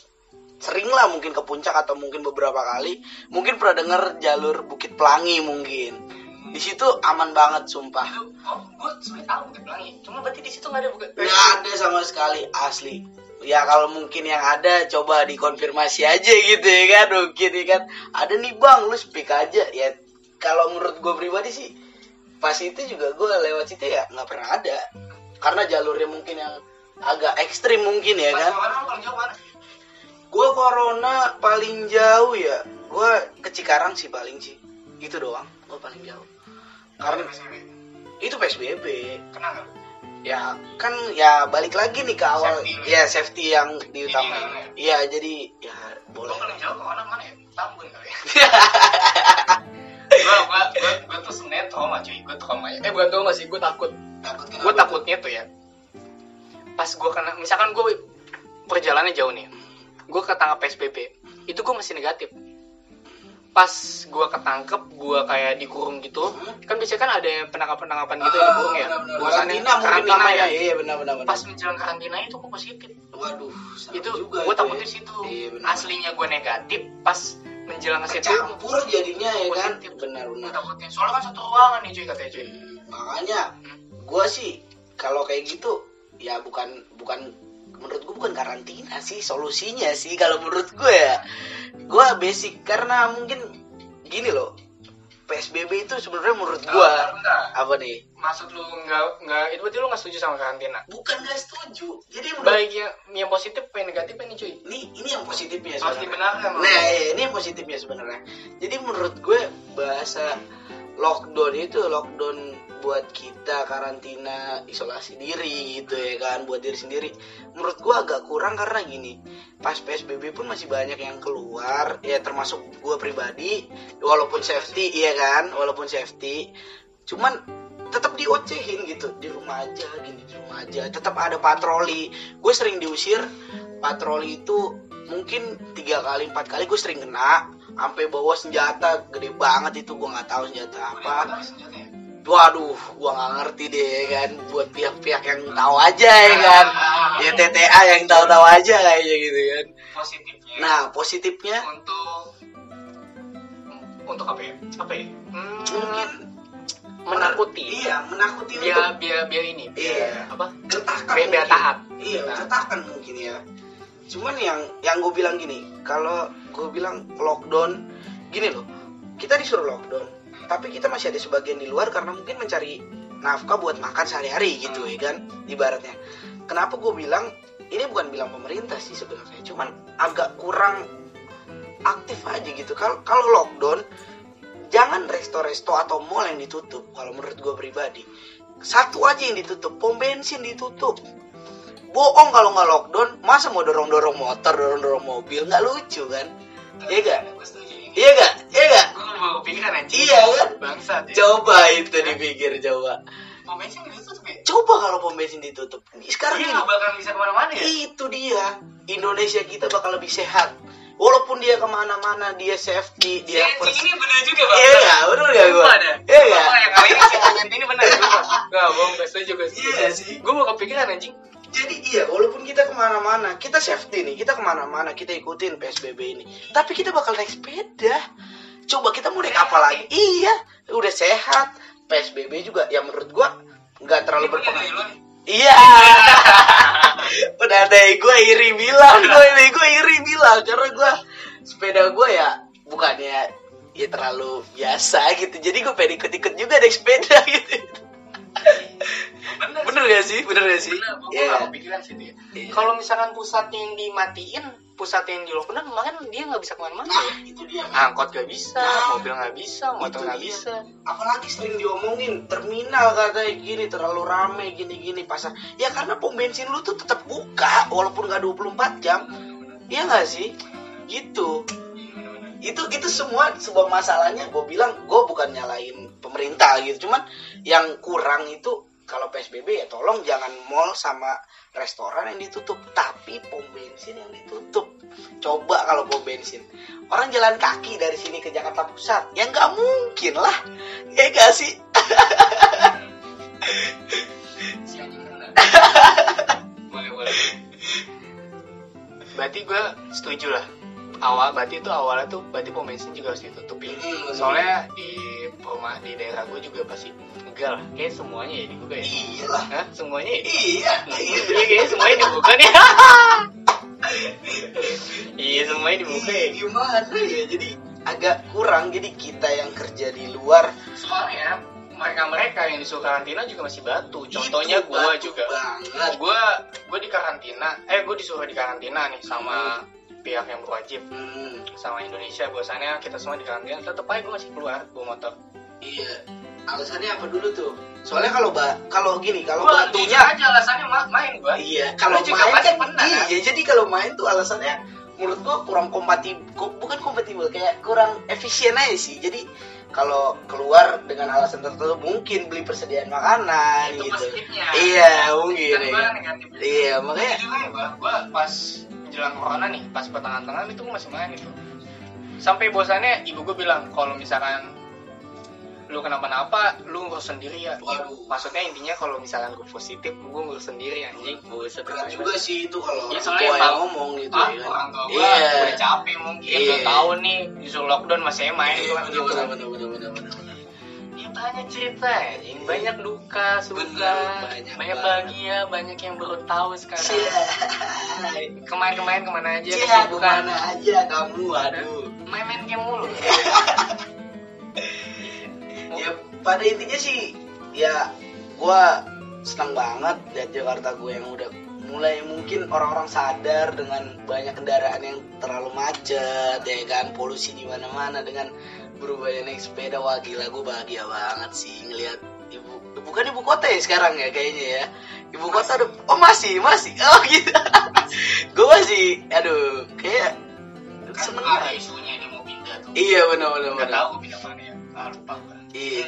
sering lah mungkin ke puncak atau mungkin beberapa kali mungkin pernah denger jalur Bukit Pelangi mungkin di situ aman banget sumpah.
Oh, gue tahu. Cuma berarti di situ nggak ada Bukit
nggak ada sama sekali asli. Ya kalau mungkin yang ada coba dikonfirmasi aja gitu ya kan? Mungkin ya kan? Ada nih bang lu speak aja. Ya kalau menurut gue pribadi sih pas itu juga gue lewat situ ya nggak pernah ada. Karena jalurnya mungkin yang agak ekstrim mungkin ya kan? Gue corona paling jauh ya. Gue ke Cikarang sih paling sih. Itu doang gue paling jauh karena
PSBB.
itu psbb
Kena nggak?
ya kan ya balik lagi nih ke awal.
Safety.
ya safety yang diutamain.
Minimal,
iya jadi ya
Gue
boleh
paling jauh ke mana mana ya? Tambun kali ya. gue gue gue gue tuh sebenarnya trauma cuy. Gue trauma ya. Eh bukan trauma sih gue takut.
Takut kenapa
gue takutnya tuh ya. Pas gue kena misalkan gue perjalanannya jauh nih. Gue ketangkap psbb itu gue masih negatif pas gue ketangkep gue kayak dikurung gitu kan biasanya kan ada yang penangkapan penangkapan gitu yang dikurung ya?
karantina mungkin
karantina
namanya.
ya?
Iya benar benar benar.
Pas menjelang karantina itu gue positif.
Waduh
itu
juga
gue takut
ya.
di situ.
Iya benar.
Aslinya gue negatif pas menjelang ke situ.
Campur jadinya ya kan?
Positif.
benar
gue
benar
takutnya soalnya kan satu ruangan nih cuy katanya cuy.
Hmm, makanya gue sih kalau kayak gitu ya bukan bukan menurut gue bukan karantina sih solusinya sih kalau menurut gue ya gue basic karena mungkin gini loh psbb itu sebenarnya menurut gue
Bentar, bentar.
apa nih
maksud lu nggak nggak itu berarti lu nggak setuju sama karantina
bukan gak setuju jadi menurut
baik yang yang positif yang negatif ini cuy
ini ini yang positifnya
harus
sebenarnya.
dibenarkan
Nah, iya, ini yang positifnya sebenarnya. Jadi menurut gue bahasa lockdown itu lockdown buat kita karantina isolasi diri gitu ya kan buat diri sendiri. Menurut gue agak kurang karena gini. Pas PSBB pun masih banyak yang keluar ya termasuk gue pribadi walaupun safety iya kan walaupun safety cuman tetap diocehin gitu di rumah aja gini di rumah aja tetap ada patroli gue sering diusir patroli itu mungkin tiga kali empat kali gue sering kena sampai bawa senjata gede banget itu gue nggak tahu senjata apa. Waduh gue nggak ngerti deh ya kan. Buat pihak-pihak yang tahu aja ya kan. Ya TTA yang tahu-tahu aja kayaknya gitu kan.
Positifnya
nah positifnya?
untuk untuk apa ya? Apa ya? Hmm,
mungkin
menakuti.
iya menakuti untuk
biar biar biar ini biar
Iya.
apa?
Gertakan
biar, biar taat.
Iya
Nah.
gertakan mungkin ya cuman yang yang gue bilang gini kalau gue bilang lockdown gini loh kita disuruh lockdown tapi kita masih ada sebagian di luar karena mungkin mencari nafkah buat makan sehari-hari gitu ya kan ibaratnya. Kenapa gue bilang ini bukan bilang pemerintah sih sebenarnya cuman agak kurang aktif aja gitu. Kalau kalau lockdown jangan resto-resto atau mall yang ditutup kalau menurut gue pribadi. Satu aja yang ditutup pom bensin ditutup bohong kalau nggak lockdown masa mau dorong dorong motor dorong dorong mobil nggak lucu kan? Iya gak
gue ini
iya gak iya gak
gue kepikiran aja
Iya, kan?
bangsat ya.
Coba itu dipikir coba.
Pom bensin itu tuh ya?
Coba kalau pom bensin ditutup. Sekarang
iya nggak bakal bisa ke mana-mana ya?
Itu dia. Indonesia kita bakal lebih sehat. Walaupun dia ke mana-mana dia safety dia
anjing
pers-
ini bener juga bang.
iya nggak? Bener nggak gue iya
Sumpah, yang kali ini monyet ini sumpah. *laughs* Nggak, bohong, gak setuju, gak setuju.
Iya sih.
Gue mau kepikiran anjing.
Jadi iya walaupun kita ke mana-mana kita safety nih kita ke mana-mana kita ikutin psbb ini tapi kita bakal naik sepeda coba kita mau naik apa lagi iya udah sehat psbb juga ya menurut gua nggak terlalu berpengaruh. Iya. *laughs* Udah deh gue iri bilang gue *laughs* ini gue iri bilang karena gue sepeda gue ya bukannya ya terlalu biasa gitu. Jadi gue pengen ikut-ikut juga naik sepeda *laughs* gitu.
Bener.
Bener gak sih? Bener gak sih?
Bener, gue
Iya.
gak kepikiran sih dia.
Iya.
Kalau misalkan pusatnya yang dimatiin, pusatnya yang di lockdown, makanya dia nggak bisa ke mana-mana.
Nah, itu dia.
Angkot gak bisa,
Nah,
mobil gak bisa, motor
itu
gak
dia.
bisa.
Apalagi sering diomongin terminal katanya gini terlalu rame gini-gini pasar. Ya karena pom bensin lu tuh tetap buka walaupun gak 24 jam. Iya gak sih? Gitu. Itu itu semua sebuah masalahnya. Gue bilang gue bukan nyalain pemerintah gitu. Cuman yang kurang itu kalau psbb ya tolong jangan mall sama restoran yang ditutup. Tapi pom bensin yang ditutup. Coba kalau pom bensin. Orang jalan kaki dari sini ke Jakarta Pusat. Ya nggak mungkin lah. Ya gak sih?
Boleh, boleh. Berarti gue setuju lah. Awal berarti itu awalnya tuh berarti pom bensin juga harus ditutupin.
Hmm,
Soalnya di rumah di daerah gue juga pasti enggak lah. Kayak semuanya ya dibuka ya.
iya lah
Hah? Semuanya ya?
iya
Iya kayaknya semuanya dibuka nih. *laughs* iya semuanya dibuka ya.
gimana ya jadi agak kurang jadi kita yang kerja di luar
Soalnya mereka-mereka yang disuruh karantina juga masih batu. Contohnya gue juga. Gue gue di karantina. Eh gue disuruh di karantina nih sama pihak yang berwajib
Hmm,
sama Indonesia. Bahwasannya kita semua di karantina. Tetap aja gue masih keluar bawa motor.
iya alasannya apa dulu tuh soalnya kalau ba kalau gini kalau
Gua
batunya
aja alasannya ma- main gue.
iya kalau main kan
pernah, kan?
iya jadi kalau main tuh alasannya menurut gua kurang kompatibel bukan kompatibel kayak kurang efisien aja sih jadi kalau keluar dengan alasan tertentu mungkin beli persediaan makanan
Itu
gitu
positifnya.
iya mungkin
Kan
ya.
negatifnya.
iya makanya
gue, gue pas menjelang corona nih, pas pertengahan-tengahan itu gue masih main itu. Sampai bosannya ibu gue bilang kalau misalkan lu kenapa-napa, lu ngurus sendiri ya.
Waduh.
Maksudnya intinya kalau misalkan gue positif, gue ngurus sendiri anjing. Buset.
berat juga sih itu kalau
Iya,
orang
soalnya
yang ngomong gitu
Ah,
ya
orang tua gue
Iya.
udah capek mungkin,
Iya.
udah tahu nih disuruh lockdown masih main
Iya,
gue
bener,
gitu
bener,
kan.
bener, bener, bener, bener, bener.
Ya, banyak cerita anjing, banyak duka, suka,
Bener,
banyak,
banyak
bahagia, banyak yang baru tahu sekarang.
Cia.
Kemarin-kemarin ke mana aja?
Cia,
kesibukan.
ke mana aja kamu aduh.
Main-main game mulu. *laughs*
ya pada intinya sih ya gua senang banget lihat Jakarta gue yang udah mulai mungkin orang-orang sadar dengan banyak kendaraan yang terlalu macet ya kan? Polusi di mana-mana dengan berubahnya naik sepeda wah gila gue bahagia banget sih ngelihat ibu bukan ibu kota ya sekarang ya kayaknya ya ibu kota udah oh masih masih oh gitu *laughs* gue masih aduh kayak seneng
ada
banget
isunya dia mau pindah tuh.
iya benar benar
Nggak
benar
tahu mau pindah mana ya. Ah, lupa gua.
iya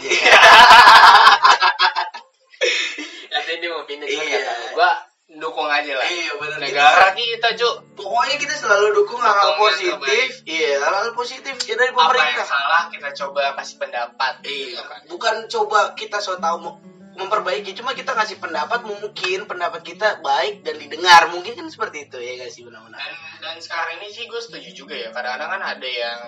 Katanya dia mau pindah
Iya.
Gua dukung aja lah.
iya benar
Negara kita, Cuk.
Pokoknya kita selalu dukung hal
Dukung yang
positif iya hal positif ya dari
Apa yang
pemerintah
salah kita coba kasih pendapat.
iya
gitu kan.
bukan coba kita so mau memperbaiki cuma kita ngasih pendapat mungkin pendapat kita baik dan didengar mungkin kan seperti itu ya gak sih benar-benar
Dan, dan sekarang ini sih gue setuju juga ya. Kadang-kadang kan ada yang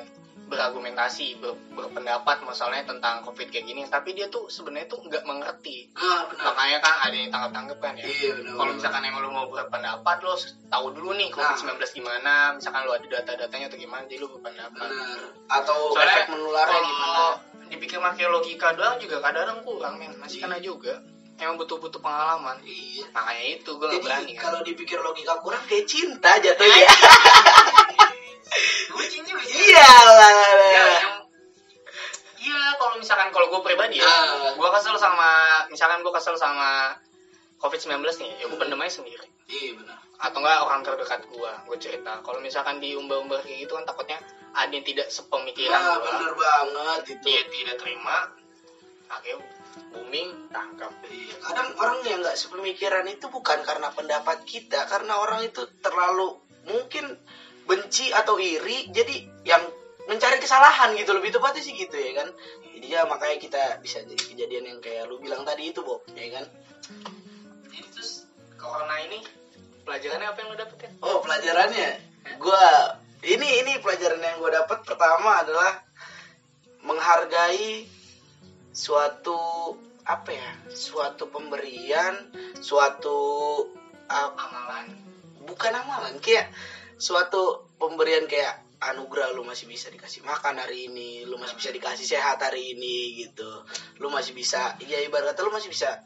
berargumentasi, ber- berpendapat masalahnya tentang covid kayak gini, tapi dia tuh sebenarnya tuh nggak mengerti.
ah benar
Makanya kan ada yang tangkap-tangkap kan ya.
iya
Kalau misalkan emang lu mau berpendapat, lo tahu dulu nih
Nah.
COVID-19 gimana, misalkan lu ada data-datanya atau gimana, jadi lu berpendapat.
benar atau
Soalnya
efek menularnya gimana
dipikir pakai logika doang juga kadang-kadang kurang men, masih
Iya.
kena juga. Emang butuh-butuh pengalaman.
iya
Makanya itu gue gak berani kan.
kalau dipikir logika kurang kayak cinta jatuhnya *laughs* *laughs*
Bucin juga sih.
iya lah
Ya, Iya, kalau misalkan kalau gue pribadi ya,
Ah.
gue kesel sama, misalkan gue kesel sama COVID-19 nih, ya gue pendem aja sendiri.
iya benar
atau enggak orang terdekat gua gue cerita kalau misalkan diumbar-umbar kayak gitu kan takutnya ada yang tidak sepemikiran
nah,
gua
bener banget itu
dia tidak terima akhirnya booming tangkap
Iya, kadang orang yang nggak sepemikiran itu bukan karena pendapat kita, karena orang itu terlalu mungkin benci atau iri jadi yang mencari kesalahan gitu. Lebih tepatnya sih gitu ya kan? Jadi ya makanya kita bisa jadi kejadian yang kayak lu bilang tadi itu Bob ya kan?
Jadi terus corona ini pelajarannya apa yang lo dapetin?
oh pelajarannya? Gua ini ini pelajaran yang gue dapat pertama adalah menghargai suatu apa ya? Suatu pemberian suatu uh,
Amalan.
bukan amalan kayak suatu pemberian kayak anugerah lu masih bisa dikasih makan hari ini lu masih bisa dikasih sehat hari ini gitu. Lu masih bisa ya ibarat kata lu masih bisa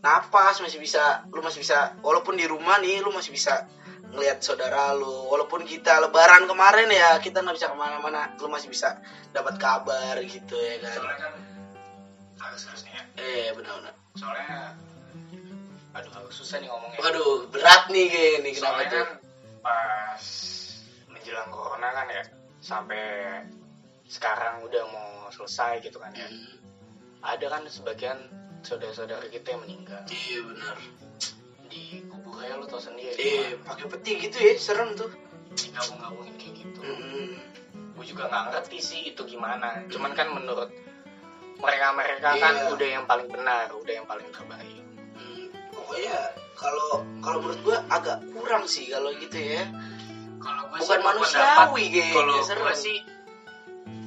napas masih bisa lu masih bisa walaupun di rumah nih lu masih bisa ngelihat saudara lu. Walaupun kita lebaran kemarin ya kita nggak bisa ke mana-mana lu masih bisa dapat kabar gitu ya kan.
Soalnya kan nih ya.
eh benar-benar
Soalnya aduh susah nih ngomongnya.
waduh berat nih gini kenapa
Soalnya
tuh?
kan pas menjelang corona kan ya sampai sekarang udah mau selesai gitu kan ya.
Hmm,
Ada kan sebagian saudara-saudara kita yang meninggal
iya benar
di kuburnya lu tau sendiri.
eh pakai peti gitu ya serem tuh
Gabung-gabungin kayak gitu.
Mm-mm.
gue juga nggak ngerti sih itu gimana cuman kan menurut mereka mereka kan
Iya.
udah yang paling benar udah yang paling terbaik
Hmm, pokoknya kalau kalau menurut gua agak kurang sih kalau gitu ya.
Kalau gue
bukan manusiawi kayaknya
kalau gue sih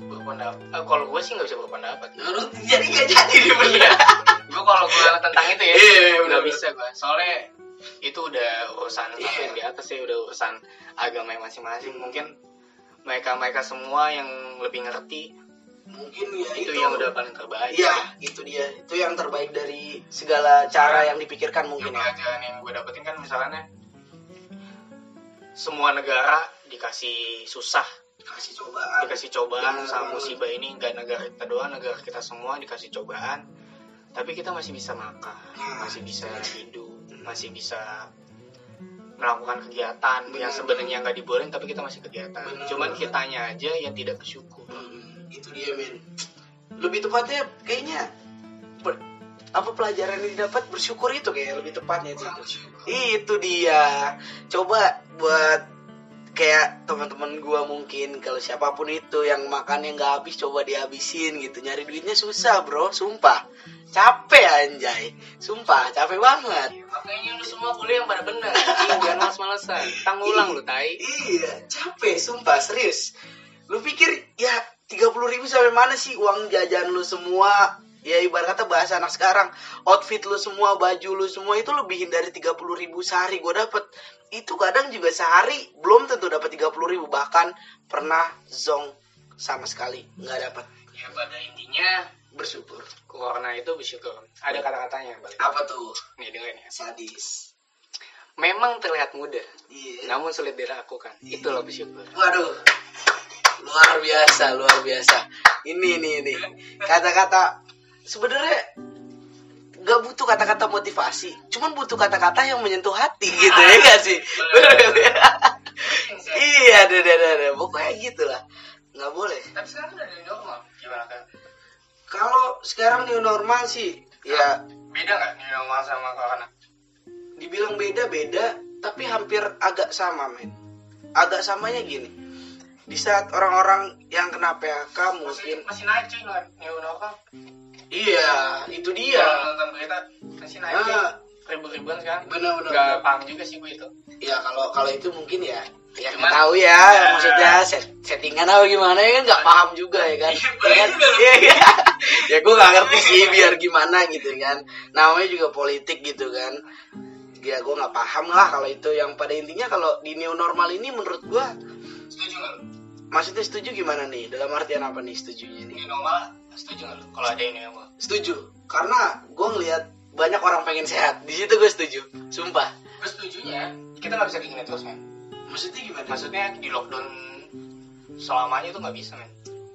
berpendapat eh, kalau gue sih nggak bisa berpendapat.
Menurut jadi gak jadi nih bener.
Iya gue kalau gue tentang itu ya
Iya,
nggak
bener.
bisa gue soalnya itu udah urusan
Iya.
apa yang di atas ya udah urusan agama yang masing-masing. Mungkin mereka mereka semua yang lebih ngerti
mungkin ya
itu,
itu,
yang udah paling terbaik.
Iya itu dia. Itu yang terbaik dari segala cara yang dipikirkan mungkin
yang
ya.
pelajaran yang gue dapetin kan misalnya semua negara dikasih susah.
Kasih cobaan.
Dikasih cobaan
Benar
sama musibah ini. Nggak negara kita doang negara kita semua dikasih cobaan. Tapi kita masih bisa makan
Nah,
masih bisa
iya.
hidup masih bisa melakukan kegiatan yang
Benar.
sebenarnya nggak dibolehin tapi kita masih kegiatan.
Benar.
Cuman kitanya aja yang tidak bersyukur.
Hmm, itu dia men lebih tepatnya kayaknya per- apa pelajaran yang didapat bersyukur itu kayak lebih tepatnya itu. Itu dia. Coba buat kayak teman-teman gua mungkin kalau siapa pun itu yang makannya nggak habis coba dihabisin gitu. Nyari duitnya susah bro. Sumpah. Capek anjay. Sumpah capek banget.
Makanya lu semua kuliah yang pada anjing, jangan males-malesan. Tang ulang lu tai.
Iya capek sumpah. Serius. Lu pikir ya 30.000 ribu sampai mana sih uang jajan lu semua? Ya ibarat kata bahasa anak sekarang outfit lu semua baju lu semua itu lebihin dari 30.000 ribu sehari. Gue dapet. Itu kadang juga sehari belum tentu dapat 30.000 ribu. Bahkan pernah zong sama sekali nggak dapat
ya pada intinya
bersyukur.
corona itu bersyukur. Ada kata-katanya balik
apa tuh?
Nih dengerin ya.
Sadis.
Memang terlihat mudah
iya.
namun sulit dilakukan itulah bersyukur.
Waduh, luar biasa, luar biasa. Ini, ini, ini. Kata-kata sebenarnya nggak butuh kata-kata motivasi, cuman butuh kata-kata yang menyentuh hati gitu ya gak sih? *laughs* iya, ada, ada, ada. Pokoknya gitulah. Nggak boleh.
tapi sekarang udah dari normal gimana kan
Kalau sekarang new normal sih, ya
beda nggak new normal sama corona
dibilang beda-beda, tapi hampir agak sama, men. Agak samanya gini. Di saat orang-orang yang kena PHK mungkin
masih naik cuy nggak
Iya, itu dia.
kalau nonton berita masih naik cuy
Ah,
ribu-ribuan sekarang
benar-benar.
nggak paham juga sih gue itu
Ya kalau kalau itu mungkin ya, ya
Cuman-
tahu ya,
Ya.
maksudnya set- settingan apa gimana ya kan nggak paham juga ya kan.
Iya,
Ya kan?
bener.
Iya, iya. *laughs* ya gue nggak ngerti sih biar gimana gitu kan. Namanya juga politik gitu kan. Ya gue nggak paham lah kalau itu. Yang pada intinya kalau di new normal ini menurut gue,
setuju nggak
maksudnya setuju gimana nih? Dalam artian apa nih setujunya nih?
new normal setuju nggak kalau ada ini normal
Setuju, karena gue ngelihat banyak orang pengen sehat. Di situ gue setuju, sumpah.
gue setujunya kita nggak bisa kayak gini terus men
Maksudnya gimana?
maksudnya di lockdown selamanya itu nggak bisa men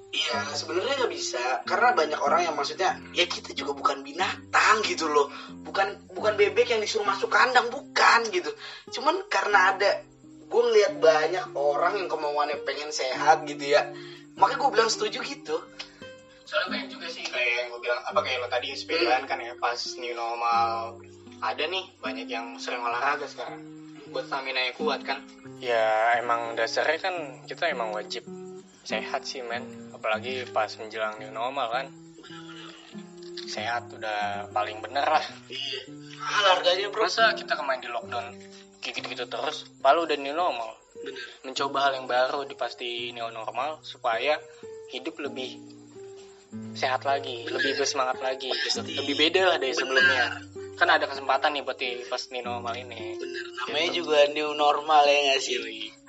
Iya, sebenarnya nggak bisa karena banyak orang yang maksudnya ya kita juga bukan binatang gitu loh, bukan bukan bebek yang disuruh masuk kandang bukan gitu. Cuman karena ada gue ngeliat banyak orang yang kemauannya pengen sehat gitu ya, makanya gue bilang setuju gitu.
soalnya banyak juga sih kayak yang gue bilang apa kayak lo tadi sepedaan kan ya pas new normal. Ada nih banyak yang sering olahraga sekarang. Buat stamina yang kuat kan. Ya emang dasarnya kan kita emang wajib sehat sih men. Apalagi pas menjelang new normal kan. Sehat udah paling bener lah.
Iya. Mahal harganya bro.
Masa kita kemarin di lockdown kayak gitu-gitu terus palu udah new normal
bener
mencoba hal yang baru di pasti new normal supaya hidup lebih sehat lagi, lebih bersemangat lagi, gitu.
Pasti.
lebih beda lah dari
Bener.
sebelumnya. Kan ada kesempatan nih buat di pas new normal ini.
bener namanya juga new normal ya nggak sih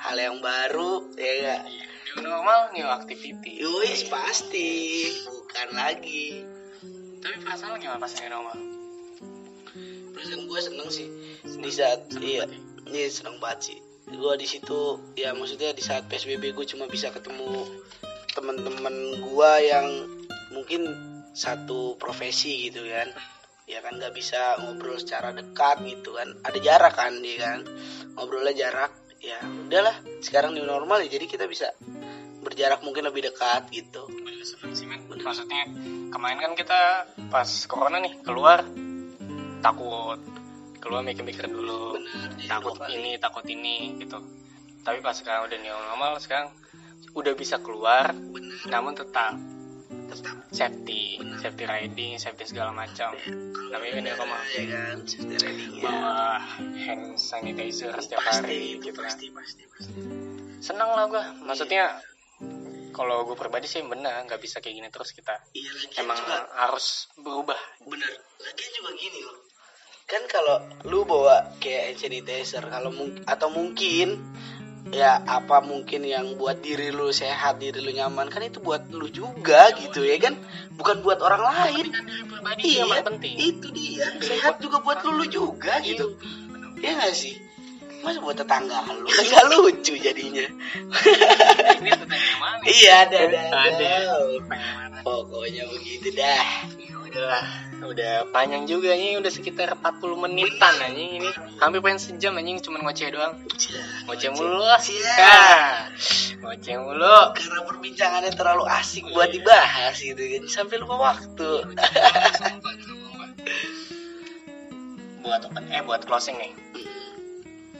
hal yang baru ya nggak
Iya, New normal, new activity.
Yowis pasti bukan lagi
Tapi perasaan gimana pas new normal?
perasaan gue seneng sih di saat iya iya seneng banget sih. Gue di situ ya maksudnya di saat psbb gue cuma bisa ketemu teman-teman gue yang mungkin satu profesi gitu kan. Ya kan nggak bisa ngobrol secara dekat gitu kan. Ada jarak kan dia kan. Ngobrolnya jarak ya udahlah sekarang new normal ya. Jadi kita bisa berjarak mungkin lebih dekat gitu.
Men. Maksudnya kemarin kan kita pas corona nih keluar takut keluar mikir-mikir dulu.
Benar
takut ini takut ini gitu. Tapi pas sekarang udah new normal sekarang udah bisa keluar
benar.
namun tetap
tetap.
safety
Benar.
safety riding safety segala macam. Namanya kan new normal.
ya kan? Safety riding ya
bawa hand sanitizer setiap
pasti
hari
itu
gitu kan.
pasti pasti pasti.
Seneng lah gua. Maksudnya kalau gue pribadi sih benar nggak bisa kayak gini terus kita.
Iya
emang
juga
harus berubah.
Bener lagian juga gini loh kan kalau lu bawa kayak hand sanitizer kalau mung- atau mungkin ya apa mungkin yang buat diri lu sehat diri lu nyaman kan itu buat lu juga gitu ya kan? Bukan buat orang lain. iya itu dia. Sehat juga buat lu, lu juga gitu. Ya nggak sih? Masa buat tetangga lu? Kan *laughs* nggak lucu jadinya.
Ini tetangga mana?
Iya ada ada pokoknya begitu dah.
Ya udah udah panjang juga nih udah sekitar 40 menitan anjing ini. Hampir pengen sejam anjing cuma ngoceh doang. Ngoceh mulu lah. Ah, ngoceh mulu.
Karena perbincangannya terlalu asik buat dibahas gitu kan *laughs* sampai lupa waktu.
Buat open eh buat closing nih.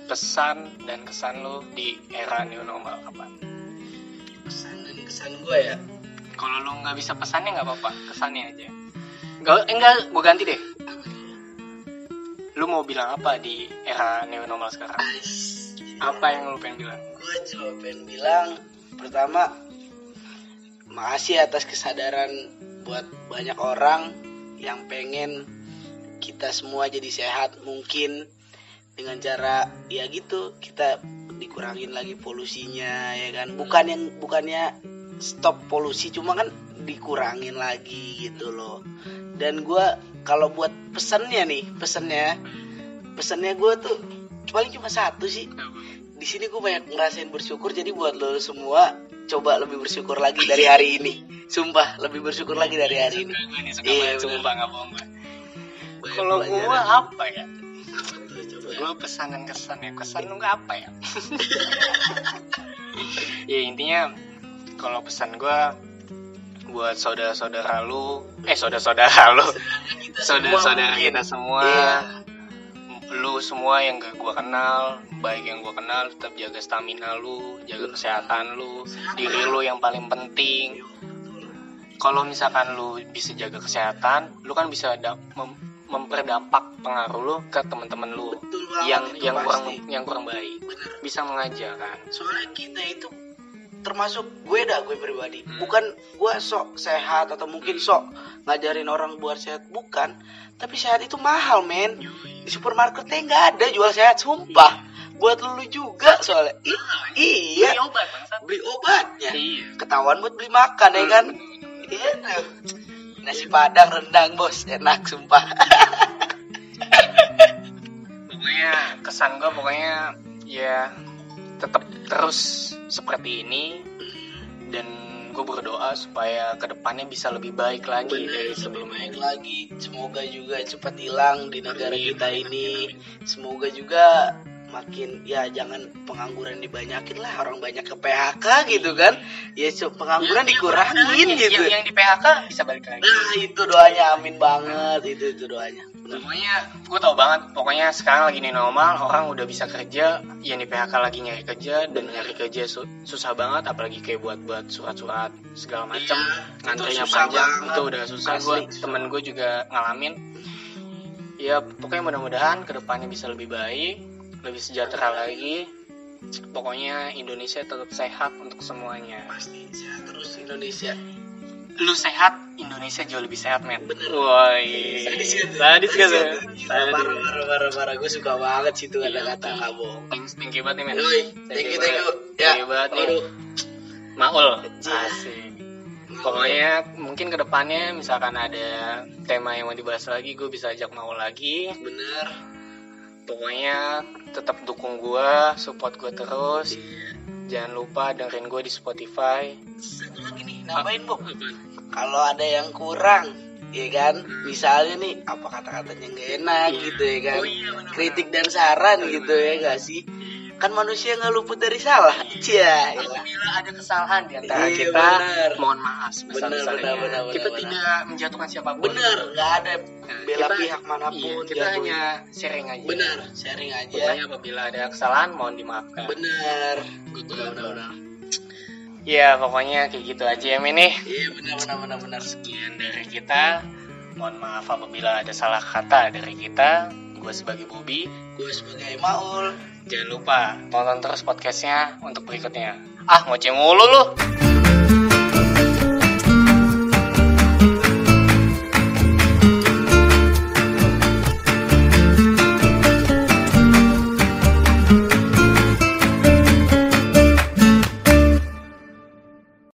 Pesan dan kesan lu di era new normal apa
pesan dan kesan gue ya.
Kalau lu nggak bisa pesannya nggak apa-apa kesannya aja Gak, eh, enggak gue ganti deh. Lu mau bilang apa di era new normal sekarang apa yang lu pengen bilang?
Gue cuma pengen bilang pertama makasih atas kesadaran buat banyak orang yang pengen kita semua jadi sehat mungkin. Dengan cara ya gitu kita dikurangin lagi polusinya ya kan? Bukan yang bukannya stop polusi cuma kan dikurangin lagi gitu loh dan gua kalau buat pesannya nih pesannya pesannya gue tuh paling cuma satu sih di sini gue banyak ngerasain bersyukur jadi buat lo semua coba lebih bersyukur lagi dari hari ini sumpah lebih bersyukur lagi dari hari ini Iya,
sumpah nggak bohong gue. Kalau gua apa ya? Gua pesan dan kesan ya. Kesan lu nggak apa ya? *laughs* ya intinya kalau pesan gua buat saudara-saudara lu, eh saudara-saudara lu, *laughs* saudara-saudara kita semua,
Iya.
lu semua yang gak gua kenal, baik yang gua kenal tetap jaga stamina lu, jaga kesehatan lu, diri lu yang paling penting. kalau misalkan lu bisa jaga kesehatan, lu kan bisa mem- memperdampak pengaruh lu ke teman-teman lu
Betul
yang yang kurang yang kurang baik.
Bener.
Bisa mengajak kan.
soalnya kita itu termasuk gue dah gue pribadi.
Hmm.
bukan gue sok sehat atau mungkin sok ngajarin orang buat sehat bukan. Tapi sehat itu mahal men. Di supermarketnya nggak ada jual sehat sumpah. Buat lu juga soalnya. I- iya.
Beli obat bangsat.
beli obatnya.
Iya.
ketahuan buat beli makan ya kan? Iya nasi padang rendang bos. Enak sumpah.
Pokoknya kesan gua pokoknya ya tetap terus seperti ini. Dan gue berdoa supaya ke depannya bisa lebih baik lagi dari
Bener, lebih
sebelumnya.
baik lagi. Semoga juga cepat hilang di negara
Amin,
kita ini. semoga juga makin ya jangan pengangguran dibanyakin lah orang banyak ke PHK gitu kan. Ya pengangguran
Ya,
dikurangin
ya,
gitu.
yang, yang di PHK bisa balik lagi.
Nah itu doanya amin banget itu itu doanya. Bener.
pokoknya gue tau banget pokoknya sekarang lagi nih normal orang udah bisa kerja yang di PHK lagi nyari kerja dan nyari kerja su- susah banget apalagi kayak buat buat surat-surat segala macam
Iya,
ngantrinya panjang
banget.
itu udah susah gue temen gue juga ngalamin. Ya pokoknya mudah-mudahan ke depannya bisa lebih baik lebih sejahtera lagi. Pokoknya Indonesia tetap sehat untuk semuanya.
Pasti sehat terus Indonesia.
Lu sehat Indonesia jauh lebih sehat men.
Bener.
woi.
Sadis tuh?
sadis Sadis.
parah parah parah parah. Gue suka banget sih tuh ada kata nggak bohong
Thanks, thank you banget nih men.
Thank you thank you. Ya
Thank you banget nih. Maul. Asik. Pokoknya mungkin ke depannya misalkan ada tema yang mau dibahas lagi Gue bisa ajak Maul lagi.
Bener
Pokoknya tetap dukung gue, support gue terus. Jangan lupa dengerin gue di Spotify.
Satu lagi nih nambahin bu. Kalau ada yang kurang ya kan? Misalnya nih apa kata-katanya nggak enak gitu ya kan?
Oh iya,
kritik dan saran gitu ya nggak sih kan manusia nggak luput dari salah cia
Apabila ada kesalahan di antara
Iya,
kita,
bener.
mohon maaf.
Bener, bener, bener,
Kita
bener.
tidak menjatuhkan siapa pun.
bener nggak ada
Nah,
bela
kita-
pihak
Iya,
mana pun
kita
jatuhin.
hanya sharing aja.
bener sharing aja
Pokoknya apabila ada kesalahan mohon dimaafkan.
bener
Gitu.
bener bener bener
Ya pokoknya kayak gitu aja ya Min nih.
iya bener bener bener bener
Sekian dari kita. Mohon maaf apabila ada salah kata dari kita. Gue sebagai Bobby.
gue sebagai Maul
Jangan lupa tonton terus podcastnya untuk berikutnya. Ah ngoceh mulu lu.